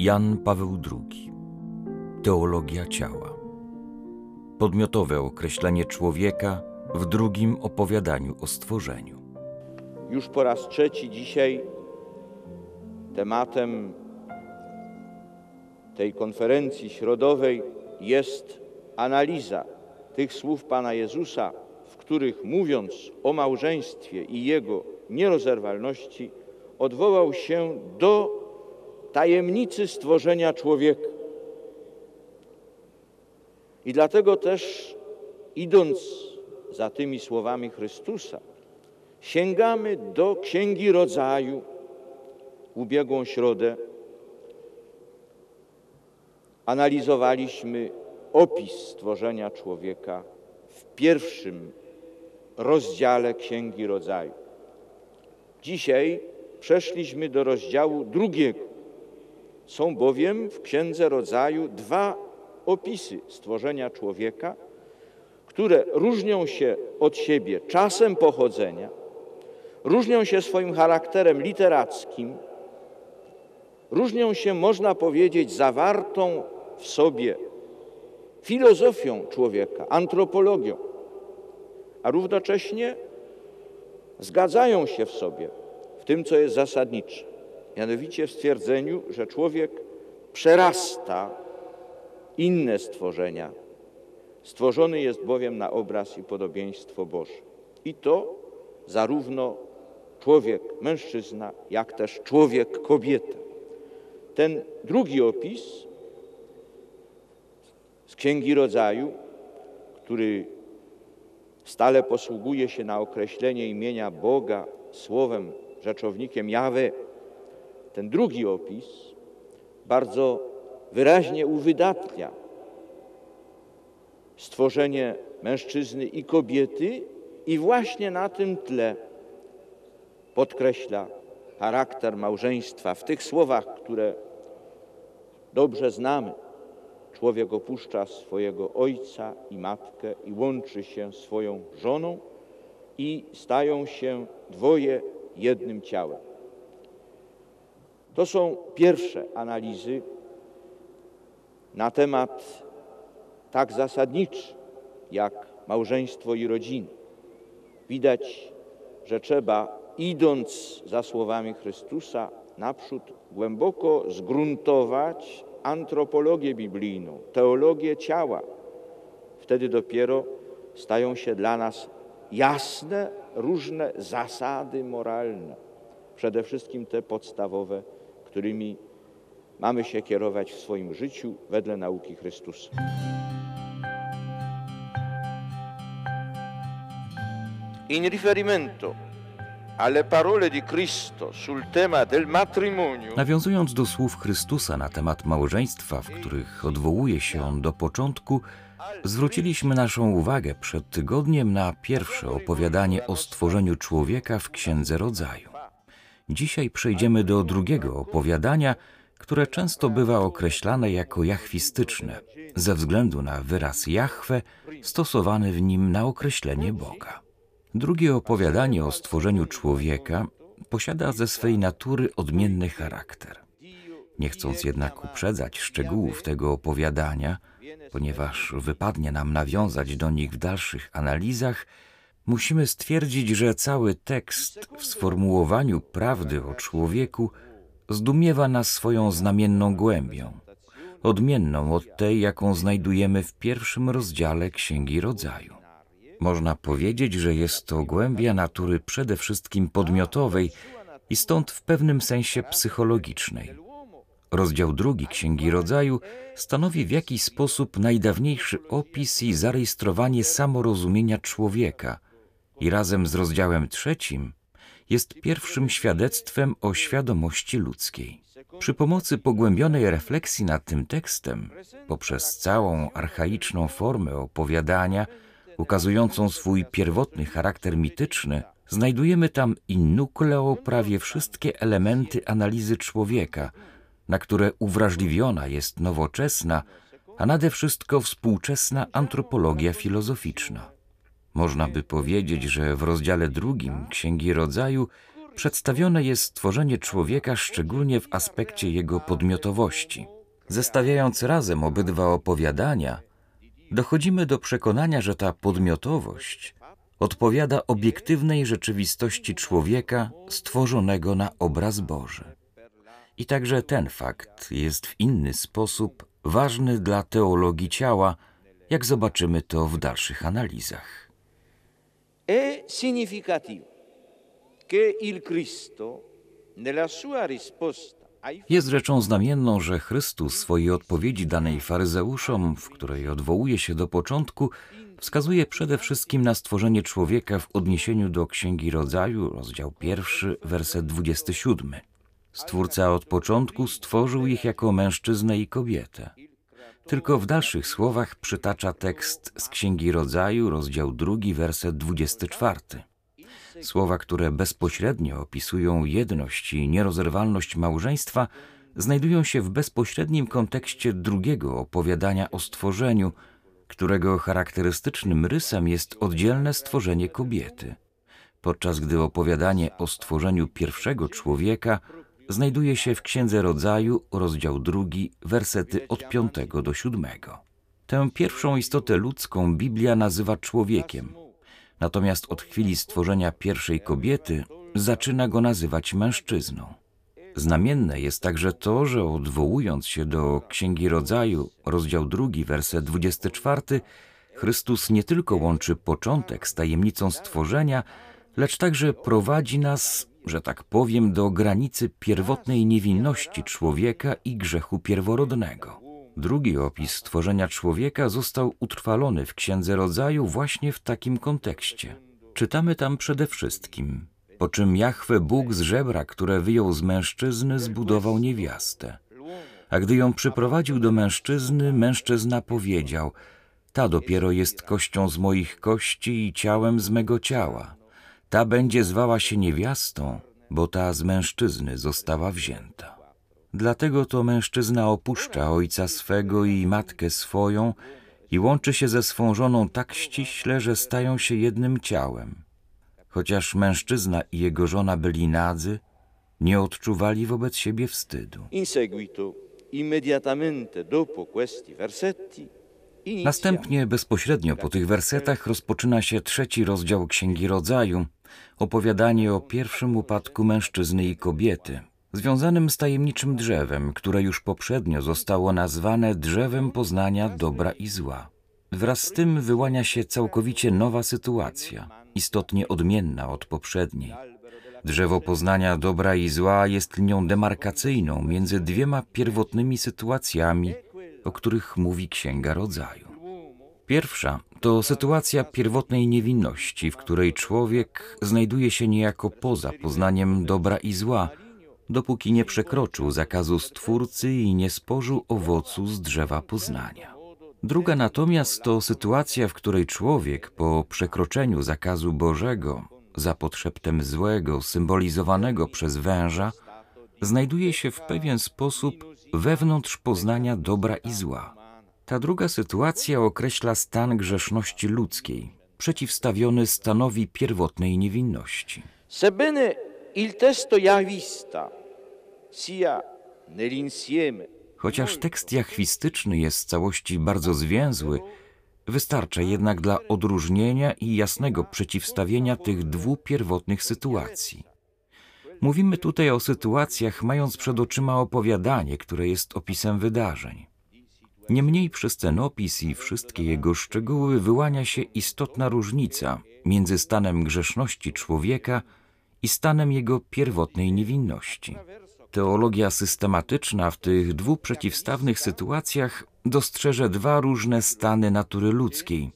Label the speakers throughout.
Speaker 1: Jan Paweł II. Teologia ciała. Podmiotowe określenie człowieka w drugim opowiadaniu o stworzeniu.
Speaker 2: Już po raz trzeci dzisiaj tematem tej konferencji środowej jest analiza tych słów Pana Jezusa, w których mówiąc o małżeństwie i jego nierozerwalności, odwołał się do tajemnicy stworzenia człowieka. I dlatego też, idąc za tymi słowami Chrystusa, sięgamy do Księgi Rodzaju ubiegłą środę. Analizowaliśmy opis stworzenia człowieka w pierwszym rozdziale Księgi Rodzaju. Dzisiaj przeszliśmy do rozdziału drugiego. Są bowiem w Księdze Rodzaju dwa opisy stworzenia człowieka, które różnią się od siebie czasem pochodzenia, różnią się swoim charakterem literackim, różnią się, można powiedzieć, zawartą w sobie filozofią człowieka, antropologią, a równocześnie zgadzają się w sobie w tym, co jest zasadnicze, mianowicie w stwierdzeniu, że człowiek przerasta inne stworzenia. Stworzony jest bowiem na obraz i podobieństwo Boże. I to zarówno człowiek mężczyzna, jak też człowiek kobieta. Ten drugi opis z Księgi Rodzaju, który stale posługuje się na określenie imienia Boga słowem, rzeczownikiem Jawe, ten drugi opis bardzo wyraźnie uwydatnia stworzenie mężczyzny i kobiety i właśnie na tym tle podkreśla charakter małżeństwa w tych słowach, które dobrze znamy. Człowiek opuszcza swojego ojca i matkę i łączy się swoją żoną i stają się dwoje jednym ciałem. To są pierwsze analizy na temat tak zasadniczy jak małżeństwo i rodziny. Widać, że trzeba, idąc za słowami Chrystusa, naprzód głęboko zgruntować antropologię biblijną, teologię ciała. Wtedy dopiero stają się dla nas jasne różne zasady moralne, przede wszystkim te podstawowe, którymi mamy się kierować w swoim życiu wedle nauki Chrystusa. In riferimento alle parole di Cristo sul tema del matrimonio.
Speaker 1: Nawiązując do słów Chrystusa na temat małżeństwa, w których odwołuje się on do początku, zwróciliśmy naszą uwagę przed tygodniem na pierwsze opowiadanie o stworzeniu człowieka w Księdze Rodzaju. Dzisiaj przejdziemy do drugiego opowiadania, które często bywa określane jako jachwistyczne, ze względu na wyraz Jahwe stosowany w nim na określenie Boga. Drugie opowiadanie o stworzeniu człowieka posiada ze swej natury odmienny charakter. Nie chcąc jednak uprzedzać szczegółów tego opowiadania, ponieważ wypadnie nam nawiązać do nich w dalszych analizach, musimy stwierdzić, że cały tekst w sformułowaniu prawdy o człowieku zdumiewa nas swoją znamienną głębią, odmienną od tej, jaką znajdujemy w pierwszym rozdziale Księgi Rodzaju. Można powiedzieć, że jest to głębia natury przede wszystkim podmiotowej i stąd w pewnym sensie psychologicznej. Rozdział drugi Księgi Rodzaju stanowi w jakiś sposób najdawniejszy opis i zarejestrowanie samorozumienia człowieka i razem z rozdziałem trzecim jest pierwszym świadectwem o świadomości ludzkiej. Przy pomocy pogłębionej refleksji nad tym tekstem, poprzez całą archaiczną formę opowiadania, ukazującą swój pierwotny charakter mityczny, znajdujemy tam in nucleo prawie wszystkie elementy analizy człowieka, na które uwrażliwiona jest nowoczesna, a nade wszystko współczesna antropologia filozoficzna. Można by powiedzieć, że w rozdziale drugim Księgi Rodzaju przedstawione jest stworzenie człowieka szczególnie w aspekcie jego podmiotowości. Zestawiając razem obydwa opowiadania, dochodzimy do przekonania, że ta podmiotowość odpowiada obiektywnej rzeczywistości człowieka stworzonego na obraz Boży. I także ten fakt jest w inny sposób ważny dla teologii ciała, jak zobaczymy to w dalszych analizach.
Speaker 2: È significativo che il Cristo, nella sua risposta
Speaker 1: Jest rzeczą znamienną, że Chrystus w swojej odpowiedzi danej faryzeuszom, w której odwołuje się do początku, wskazuje przede wszystkim na stworzenie człowieka w odniesieniu do Księgi Rodzaju, rozdział pierwszy, werset 27. Stwórca od początku stworzył ich jako mężczyznę i kobietę. Tylko w dalszych słowach przytacza tekst z Księgi Rodzaju, rozdział drugi, werset 24. Słowa, które bezpośrednio opisują jedność i nierozerwalność małżeństwa, znajdują się w bezpośrednim kontekście drugiego opowiadania o stworzeniu, którego charakterystycznym rysem jest oddzielne stworzenie kobiety, podczas gdy opowiadanie o stworzeniu pierwszego człowieka znajduje się w Księdze Rodzaju, rozdział drugi, wersety od piątego do siódmego. Tę pierwszą istotę ludzką Biblia nazywa człowiekiem, natomiast od chwili stworzenia pierwszej kobiety zaczyna go nazywać mężczyzną. Znamienne jest także to, że odwołując się do Księgi Rodzaju, rozdział drugi, werset 24, Chrystus nie tylko łączy początek z tajemnicą stworzenia, lecz także prowadzi nas, że tak powiem, do granicy pierwotnej niewinności człowieka i grzechu pierworodnego. Drugi opis stworzenia człowieka został utrwalony w Księdze Rodzaju właśnie w takim kontekście. Czytamy tam przede wszystkim, po czym Jahwe Bóg z żebra, które wyjął z mężczyzny, zbudował niewiastę. A gdy ją przyprowadził do mężczyzny, mężczyzna powiedział: Ta dopiero jest kością z moich kości i ciałem z mego ciała. Ta będzie zwała się niewiastą, bo ta z mężczyzny została wzięta. Dlatego to mężczyzna opuszcza ojca swego i matkę swoją i łączy się ze swą żoną tak ściśle, że stają się jednym ciałem. Chociaż mężczyzna i jego żona byli nadzy, nie odczuwali wobec siebie wstydu.
Speaker 2: In seguito, immediatamente dopo questi versetti,
Speaker 1: Następnie, bezpośrednio po tych wersetach, rozpoczyna się trzeci rozdział Księgi Rodzaju, opowiadanie o pierwszym upadku mężczyzny i kobiety, związanym z tajemniczym drzewem, które już poprzednio zostało nazwane drzewem poznania dobra i zła. Wraz z tym wyłania się całkowicie nowa sytuacja, istotnie odmienna od poprzedniej. Drzewo poznania dobra i zła jest linią demarkacyjną między dwiema pierwotnymi sytuacjami, o których mówi Księga Rodzaju. Pierwsza to sytuacja pierwotnej niewinności, w której człowiek znajduje się niejako poza poznaniem dobra i zła, dopóki nie przekroczył zakazu Stwórcy i nie spożył owocu z drzewa poznania. Druga natomiast to sytuacja, w której człowiek po przekroczeniu zakazu Bożego, za podszeptem złego, symbolizowanego przez węża, znajduje się w pewien sposób wewnątrz poznania dobra i zła. Ta druga sytuacja określa stan grzeszności ludzkiej, przeciwstawiony stanowi pierwotnej niewinności.
Speaker 2: Sebbene il testo jahwista sia nell'insieme
Speaker 1: Chociaż tekst jachwistyczny jest w całości bardzo zwięzły, wystarcza jednak dla odróżnienia i jasnego przeciwstawienia tych dwóch pierwotnych sytuacji. Mówimy tutaj o sytuacjach, mając przed oczyma opowiadanie, które jest opisem wydarzeń. Niemniej przez ten opis i wszystkie jego szczegóły wyłania się istotna różnica między stanem grzeszności człowieka i stanem jego pierwotnej niewinności. Teologia systematyczna w tych dwóch przeciwstawnych sytuacjach dostrzeże dwa różne stany natury ludzkiej: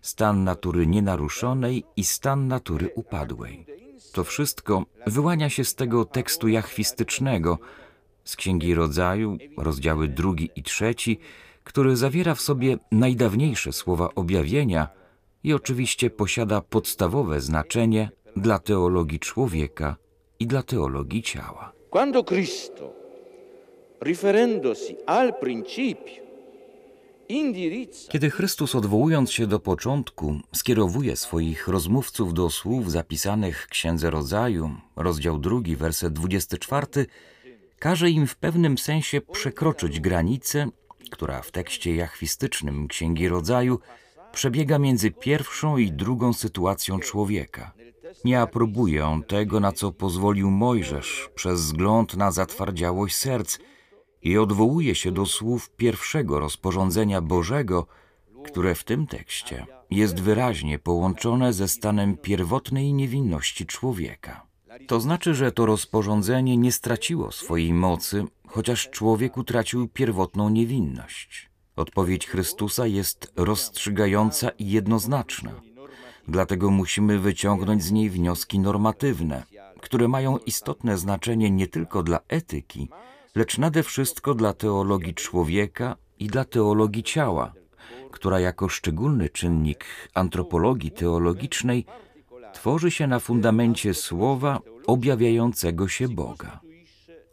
Speaker 1: stan natury nienaruszonej i stan natury upadłej. To wszystko wyłania się z tego tekstu jachwistycznego, z Księgi Rodzaju, rozdziały drugi i trzeci, który zawiera w sobie najdawniejsze słowa objawienia i oczywiście posiada podstawowe znaczenie dla teologii człowieka i dla teologii ciała.
Speaker 2: Quando Cristo, riferendosi al principio
Speaker 1: Kiedy Chrystus odwołując się do początku, skierowuje swoich rozmówców do słów zapisanych w Księdze Rodzaju, rozdział 2, werset 24, każe im w pewnym sensie przekroczyć granicę, która w tekście jachwistycznym Księgi Rodzaju przebiega między pierwszą i drugą sytuacją człowieka. Nie aprobuje on tego, na co pozwolił Mojżesz przez wzgląd na zatwardziałość serc i odwołuje się do słów pierwszego rozporządzenia Bożego, które w tym tekście jest wyraźnie połączone ze stanem pierwotnej niewinności człowieka. To znaczy, że to rozporządzenie nie straciło swojej mocy, chociaż człowiek utracił pierwotną niewinność. Odpowiedź Chrystusa jest rozstrzygająca i jednoznaczna. Dlatego musimy wyciągnąć z niej wnioski normatywne, które mają istotne znaczenie nie tylko dla etyki, lecz nade wszystko dla teologii człowieka i dla teologii ciała, która jako szczególny czynnik antropologii teologicznej tworzy się na fundamencie słowa objawiającego się Boga.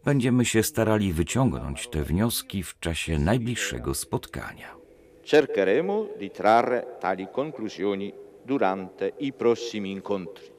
Speaker 1: Będziemy się starali wyciągnąć te wnioski w czasie najbliższego spotkania.
Speaker 2: cercheremo di trarre tali conclusioni durante i prossimi incontri.